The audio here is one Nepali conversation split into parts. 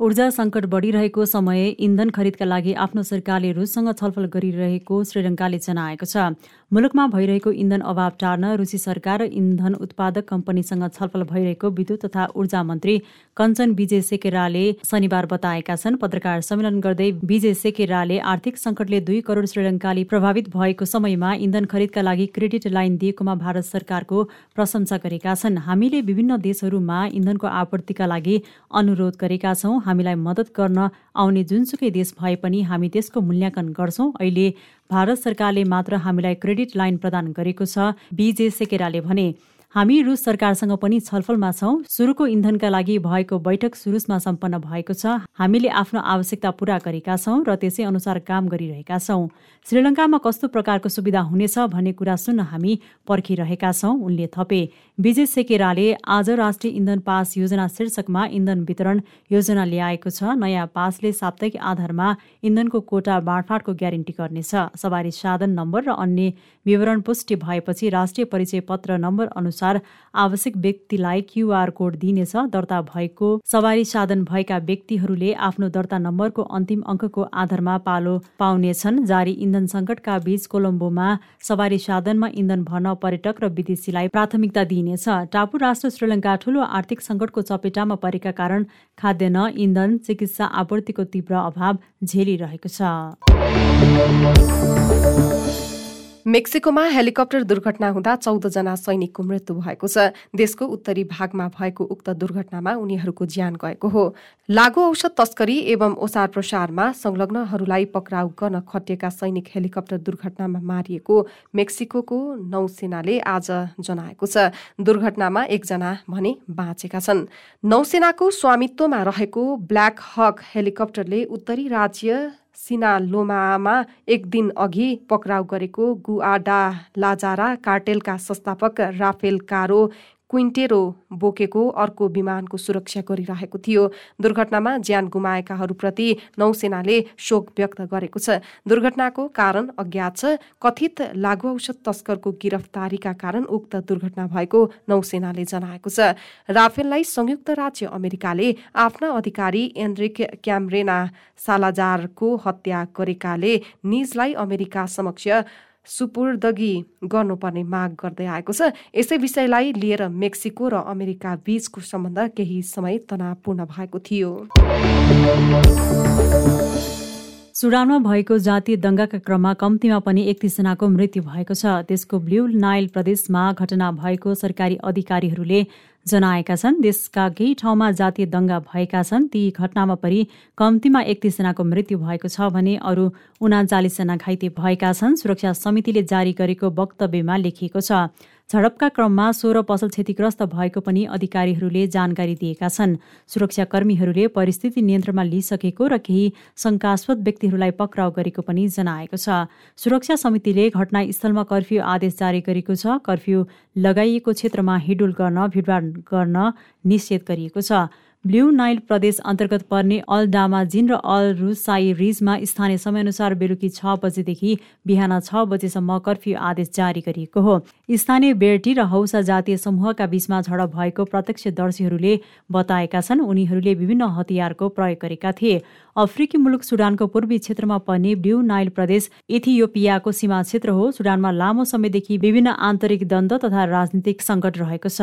ऊर्जा सङ्कट बढिरहेको समय इन्धन खरिदका लागि आफ्नो सरकारले रुससँग छलफल गरिरहेको श्रीलङ्काले जनाएको छ। मुलुकमा भइरहेको इन्धन अभाव टार्न रुसी सरकार र इन्धन उत्पादक कम्पनीसँग छलफल भइरहेको विद्युत तथा ऊर्जा मन्त्री कञ्चन विजय सेकेराले शनिबार बताएका छन्। पत्रकार सम्मेलन गर्दै विजय सेकेराले आर्थिक सङ्कटले दुई करोड श्रीलङ्काली प्रभावित भएको समयमा इन्धन खरिदका लागि क्रेडिट लाइन दिएकोमा भारत सरकारको प्रशंसा गरेका छन्। हामीले विभिन्न देशहरूमा इन्धनको आपूर्तिका लागि अनुरोध गरेका छौँ। हामीलाई मद्दत गर्न आउने जुनसुकै देश भए पनि हामी त्यसको मूल्याङ्कन गर्छौँ। अहिले भारत सरकारले मात्र हामीलाई क्रेडिट लाइन प्रदान गरेको छ। बिजे सेकेराले भने हामी रुस सरकारसँग पनि छलफलमा छौँ। सुरुको इन्धनका लागि भएको बैठक सुरुसमा सम्पन्न भएको छ। हामीले आफ्नो आवश्यकता पूरा गरेका छौँ र त्यसै अनुसार काम गरिरहेका छौँ। श्रीलङ्कामा कस्तो प्रकारको सुविधा हुनेछ भन्ने कुरा सुन्न हामी पर्खिरहेका छौँ उनले थपे। विजय सेकेराले आज राष्ट्रिय इन्धन पास योजना शीर्षकमा इन्धन वितरण योजना ल्याएको छ। नयाँ पासले साप्ताहिक आधारमा इन्धनको कोटा बाँडफाँडको ग्यारेन्टी गर्नेछ। सवारी साधन नम्बर र अन्य विवरण पुष्टि भएपछि राष्ट्रिय परिचय पत्र नम्बर अनुसार आवश्यक व्यक्तिलाई क्युआर कोड दिइनेछ दर्ता भएको सवारी साधन भएका व्यक्तिहरूले आफ्नो दर्ता नम्बरको अन्तिम अङ्कको आधारमा पालो पाउनेछन्। जारी इन्धन सङ्कटका बीच कोलम्बोमा सवारी साधनमा इन्धन भर्न पर्यटक र विदेशीलाई प्राथमिकता दिइनेछ। टापु राष्ट्र श्रीलङ्का ठूलो आर्थिक सङ्कटको चपेटामा परेका कारण खाद्यान्न इन्धन चिकित्सा आपूर्तिको तीव्र अभाव झेलिरहेको छ। मेक्सिकोमा हेलिकप्टर दुर्घटना हुँदा चौधजना सैनिकको मृत्यु भएको छ। देशको उत्तरी भागमा भएको उक्त दुर्घटनामा उनीहरूको ज्यान गएको हो। लागु औषध तस्करी एवं ओसार प्रसारमा संलग्नहरूलाई पक्राउ गर्न खटिएका सैनिक हेलिकप्टर दुर्घटनामा मारिएको मेक्सिको नौसेनाले आज जनाएको छ। दुर्घटनामा एकजना भने बाँचेका छन्। नौसेनाको स्वामित्वमा रहेको ब्ल्याक हक हेलिकप्टरले उत्तरी राज्य सिनालोमामा एक दिन अघि पक्राउ गरेको गुआडा लाजारा कार्टेलका संस्थापक राफेल कारो क्विन्टेरो बोकेको अर्को विमानको सुरक्षा गरिरहेको थियो। दुर्घटनामा ज्यान गुमाएकाहरूप्रति नौसेनाले शोक व्यक्त गरेको छ। दुर्घटनाको कारण अज्ञात छ। कथित लागु औषध तस्करको गिरफ्तारीका कारण उक्त दुर्घटना भएको नौसेनाले जनाएको छ। राफेललाई संयुक्त राज्य अमेरिकाले आफ्ना अधिकारी एन्ड्रिक क्यामरेना सालाजारको हत्या गरेकाले निजलाई अमेरिका समक्ष सुपुर्दगी गर्नुपर्ने माग गर्दै आएको छ। यसै विषयलाई लिएर मेक्सिको र अमेरिका बीचको सम्बन्ध केही समय तनावपूर्ण भएको थियो। सुडानमा भएको जातीय दङ्गाका क्रममा कम्तीमा पनि एकतिसजनाको मृत्यु भएको छ। त्यसको ब्लू नाइल प्रदेशमा घटना भएको सरकारी अधिकारीहरूले जनाएका छन्। देशका केही ठाउँमा जातीय दङ्गा भएका छन्। ती घटनामा परि कम्तीमा एकतिसजनाको मृत्यु भएको छ भने अरू उनाचालिसजना घाइते भएका छन्। सुरक्षा समितिले जारी गरेको वक्तव्यमा लेखिएको छ। झडपका क्रममा सोह्र पसल क्षतिग्रस्त भएको पनि अधिकारीहरूले जानकारी दिएका छन्। सुरक्षाकर्मीहरूले परिस्थिति नियन्त्रणमा लिइसकेको र केही शङ्कास्पद व्यक्तिहरूलाई पक्राउ गरेको पनि जनाएको छ। सुरक्षा समितिले घटनास्थलमा कर्फ्यू आदेश जारी गरेको छ। कर्फ्यू लगाइएको क्षेत्रमा हिडुल गर्न भिडभाड गर्न निषेध गरिएको छ। ब्लू नाइल प्रदेश अन्तर्गत पर्ने अल डामाजिन र अल रुसाई रिजमा स्थानीय समयअनुसार बेलुकी छ बजेदेखि बिहान छ बजेसम्म कर्फ्यू आदेश जारी गरिएको हो। स्थानीय बेर्टी र हौसा जातीय समूहका बीचमा झडप भएको प्रत्यक्षदर्शीहरूले बताएका छन् उनीहरूले विभिन्न हतियारको प्रयोग गरेका थिए। अफ्रिकी मुलुक सुडानको पूर्वी क्षेत्रमा पर्ने ब्लू नाइल प्रदेश इथियोपियाको सीमा क्षेत्र हो। सुडानमा लामो समयदेखि विभिन्न आन्तरिक द्वन्द तथा राजनीतिक सङ्कट रहेको छ।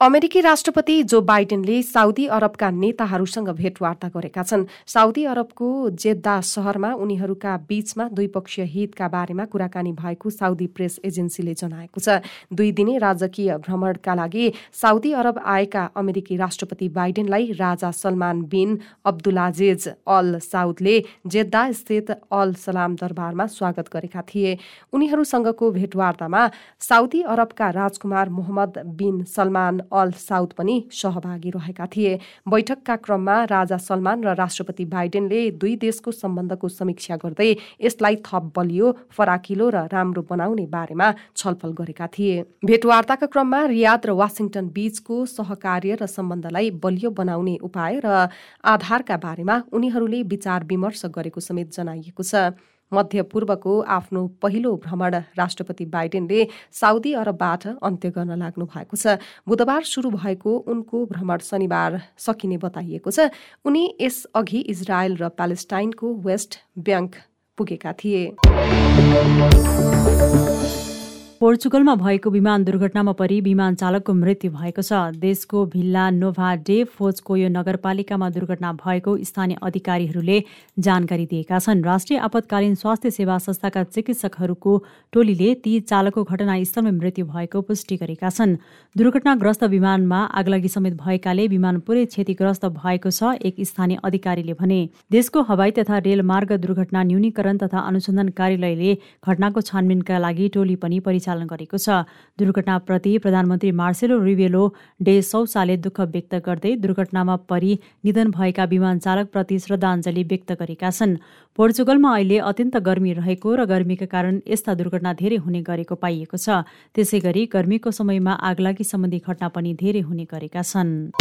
अमेरिकी राष्ट्रपति जो बाइडेनले साउदी अरबका नेताहरूसँग भेटवार्ता गरेका छन्। साउदी अरबको जेद्दा सहरमा उनीहरूका बीचमा द्विपक्षीय हितका बारेमा कुराकानी भएको साउदी प्रेस एजेन्सीले जनाएको छ। दुई दिने राजकीय भ्रमणका लागि साउदी अरब आएका अमेरिकी राष्ट्रपति बाइडेनलाई राजा सलमान बिन अब्दुलाजेज अल साउदले जेद्दा स्थित अल सलाम दरबारमा स्वागत गरेका थिए। उनीहरूसँगको भेटवार्तामा साउदी अरबका राजकुमार Mohammed bin Salman Al Saud पनि सहभागी रहेका थिए। बैठकका क्रममा राजा सलमान र राष्ट्रपति बाइडेनले दुई देशको सम्बन्धको समीक्षा गर्दै यसलाई थप बलियो फराकिलो र राम्रो बनाउने बारेमा छलफल गरेका थिए। भेटवार्ताका क्रममा रियाद र वासिङटन बीचको सहकार्य र सम्बन्धलाई बलियो बनाउने उपाय र आधारका बारेमा उनीहरूले विचार विमर्श गरेको समेत जनाइएको छ। मध्य पूर्वको आफ्नो पहिलो भ्रमण राष्ट्रपति बाइडेनले साउदी अरबबाट अन्त्य गर्न लाग्नु भएको छ। बुधबार सुरु भएको उनको भ्रमण शनिबार सकिने बताइएको छ। उनी यसअघि इजरायल र प्यालेस्टाइनको वेस्ट ब्याङ्क पुगेका थिए। पोर्चुगलमा भएको विमान दुर्घटनामा परि विमान चालकको मृत्यु भएको छ। देशको भिल्ला नोभा डे फोजकोयो नगरपालिकामा दुर्घटना भएको स्थानीय अधिकारीहरूले जानकारी दिएका छन्। राष्ट्रिय आपतकालीन स्वास्थ्य सेवा संस्थाका चिकित्सकहरूको टोलीले ती चालकको घटनास्थलमै मृत्यु भएको पुष्टि गरेका छन्। दुर्घटनाग्रस्त विमानमा आगलागी समेत भएकाले विमान पुरै क्षतिग्रस्त भएको छ एक स्थानीय अधिकारीले भने। देशको हवाई तथा रेलमार्ग दुर्घटना न्यूनीकरण तथा अनुसन्धान कार्यालयले घटनाको छानबिनका लागि टोली पनि परिचालन सञ्चालन गरेको छ। दुर्घटनाप्रति प्रधानमन्त्री मार्सेलो रिवेलो डे सौसाले दुःख व्यक्त गर्दै दुर्घटनामा परि निधन भएका विमान चालकप्रति श्रद्धाञ्जली व्यक्त गरेका छन्। पोर्चुगलमा अहिले अत्यन्त गर्मी रहेको र गर्मीका कारण यस्ता दुर्घटना धेरै हुने गरेको पाइएको छ। त्यसै गरी गर्मीको समयमा आगलागी सम्बन्धी घटना पनि धेरै हुने गरेका छन्।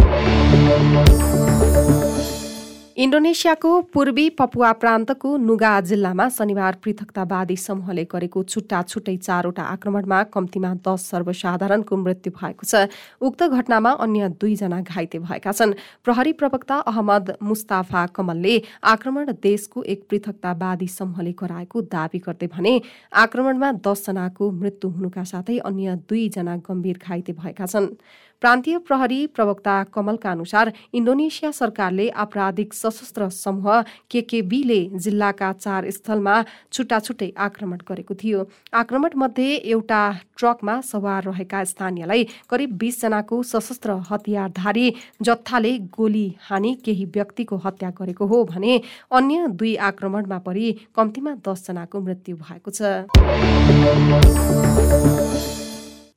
इन्डोनेसियाको पूर्वी पपुवा प्रान्तको नुगा जिल्लामा शनिबार पृथकतावादी समूहले गरेको छुट्टा छुट्टै चारवटा आक्रमणमा कम्तीमा दस सर्वसाधारणको मृत्यु भएको छ। उक्त घटनामा अन्य दुईजना घाइते भएका छन्। प्रहरी प्रवक्ता अहमद मुस्ताफा कमलले आक्रमण देशको एक पृथकतावादी समूहले गराएको दावी गर्दै भने आक्रमणमा दसजनाको मृत्यु हुनुका साथै अन्य दुईजना गम्भीर घाइते भएका छन्। प्रान्तीय प्रहरी प्रवक्ता कमलका अनुसार इन्डोनेसिया सरकारले आपराधिक सशस्त्र समूह केकेबीले जिल्लाका चार स्थलमा छुट्टा छुट्टै आक्रमण गरेको थियो। आक्रमण मध्ये एउटा ट्रकमा सवार रहेका स्थानीयलाई करिब बीसजनाको सशस्त्र हतियारधारी जत्थाले गोली हानी केही व्यक्तिको हत्या गरेको हो भने अन्य दुई आक्रमणमा परि कम्तीमा दसजनाको मृत्यु भएको छ।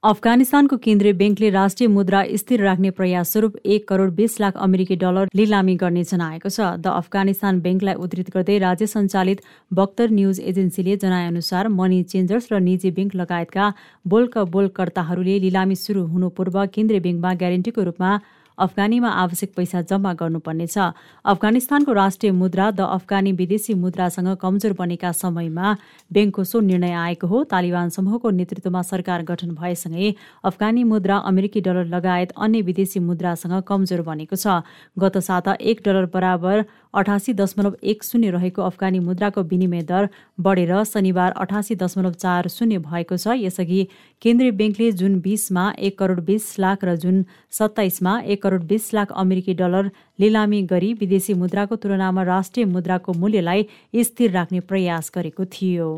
अफगानिस्तानको केन्द्रीय ब्याङ्कले राष्ट्रिय मुद्रा स्थिर राख्ने प्रयास स्वरूप एक करोड बीस लाख अमेरिकी डलर लिलामी गर्ने जनाएको छ। द अफगानिस्तान ब्याङ्कलाई उद्धृत गर्दै राज्य सञ्चालित बक्तर न्युज एजेन्सीले जनाएअनुसार मनी चेन्जर्स र निजी ब्याङ्क लगायतका बोल्क बोलकर्ताहरूले लिलामी सुरु हुनु पूर्व केन्द्रीय ब्याङ्कमा ग्यारेन्टीको रूपमा अफगानीमा आवश्यक पैसा जम्मा गर्नुपर्नेछ। अफगानिस्तानको राष्ट्रिय मुद्रा द अफगानी विदेशी मुद्रासँग कमजोर बनेका समयमा ब्याङ्कको सो निर्णय आएको हो। तालिबान समूहको नेतृत्वमा सरकार गठन भएसँगै अफगानी मुद्रा अमेरिकी डलर लगायत अन्य विदेशी मुद्रासँग कमजोर बनेको छ। गत साता एक डलर बराबर अठासी दशमलव एक शून्य रहेको अफगानी मुद्राको विनिमय दर बढेर शनिबार अठासी दशमलव चार शून्य भएको छ। यसअघि केन्द्रीय ब्याङ्कले जुन बिसमा एक करोड बिस लाख र जुन सत्ताइसमा एक करोड बिस लाख अमेरिकी डलर लिलामी गरी विदेशी मुद्राको तुलनामा राष्ट्रिय मुद्राको मूल्यलाई स्थिर राख्ने प्रयास गरेको थियो।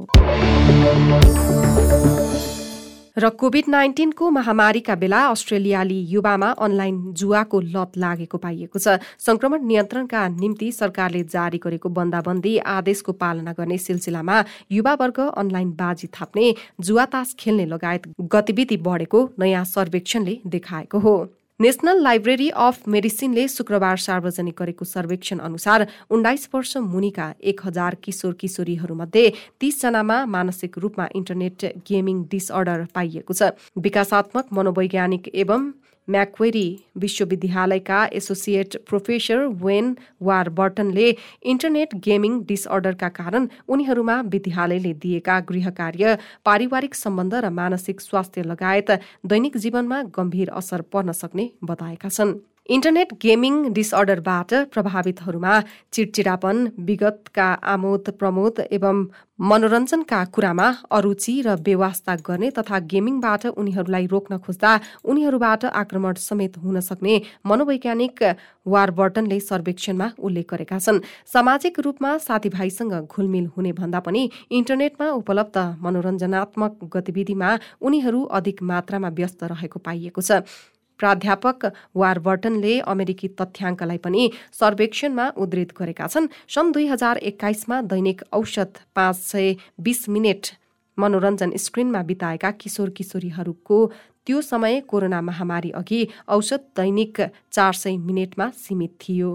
र कोभिड नाइन्टिनको महामारीका बेला अस्ट्रेलियाली युवामा अनलाइन जुवाको लत लागेको पाइएको छ। संक्रमण नियन्त्रणका निम्ति सरकारले जारी गरेको बन्दाबन्दी आदेशको पालना गर्ने सिलसिलामा युवावर्ग अनलाइन बाजी थाप्ने जुवातास खेल्ने लगायत गतिविधि बढेको नयाँ सर्वेक्षणले देखाएको हो। नेसनल लाइब्रेरी अफ मेडिसिनले शुक्रबार सार्वजनिक गरेको सर्वेक्षण अनुसार उन्नाइस वर्ष मुनिका एक हजार किशोर किशोरीहरूमध्ये तीसजनामा मानसिक रूपमा इन्टरनेट गेमिङ डिसअर्डर पाइएको छ। विकासात्मक मनोवैज्ञानिक एवं म्याक्वेरी विश्वविद्यालयका एसोसिएट प्रोफेसर वेन वार बर्टनले इन्टरनेट गेमिङ डिसअर्डरका कारण उनीहरूमा विद्यालयले दिएका गृह कार्य पारिवारिक सम्बन्ध र मानसिक स्वास्थ्य लगायत दैनिक जीवनमा गम्भीर असर पर्न सक्ने बताएका छन्। इन्टरनेट गेमिङ डिसअर्डरबाट प्रभावितहरूमा चिडचिडापन विगतका आमोद प्रमोद एवं मनोरञ्जनका कुरामा अरुचि र बेवास्ता गर्ने तथा गेमिङबाट उनीहरूलाई रोक्न खोज्दा उनीहरूबाट आक्रमण समेत हुन सक्ने मनोवैज्ञानिक वारबर्टनले सर्वेक्षणमा उल्लेख गरेका छन्। सामाजिक रूपमा साथीभाइसँग घुलमिल हुने भन्दा पनि इन्टरनेटमा उपलब्ध मनोरञ्जनात्मक गतिविधिमा उनीहरू अधिक मात्रामा व्यस्त रहेको पाइएको छ। प्राध्यापक वारबर्टनले अमेरिकी तथ्याङ्कलाई पनि सर्वेक्षणमा उद्धृत गरेका छन्। सन् दुई हजार एक्काइसमा दैनिक औषध पाँच सय बिस मिनट मनोरञ्जन स्क्रिनमा बिताएका किशोर किशोरीहरूको त्यो समय कोरोना महामारी अघि औषध दैनिक चार सय मिनटमा सीमित थियो।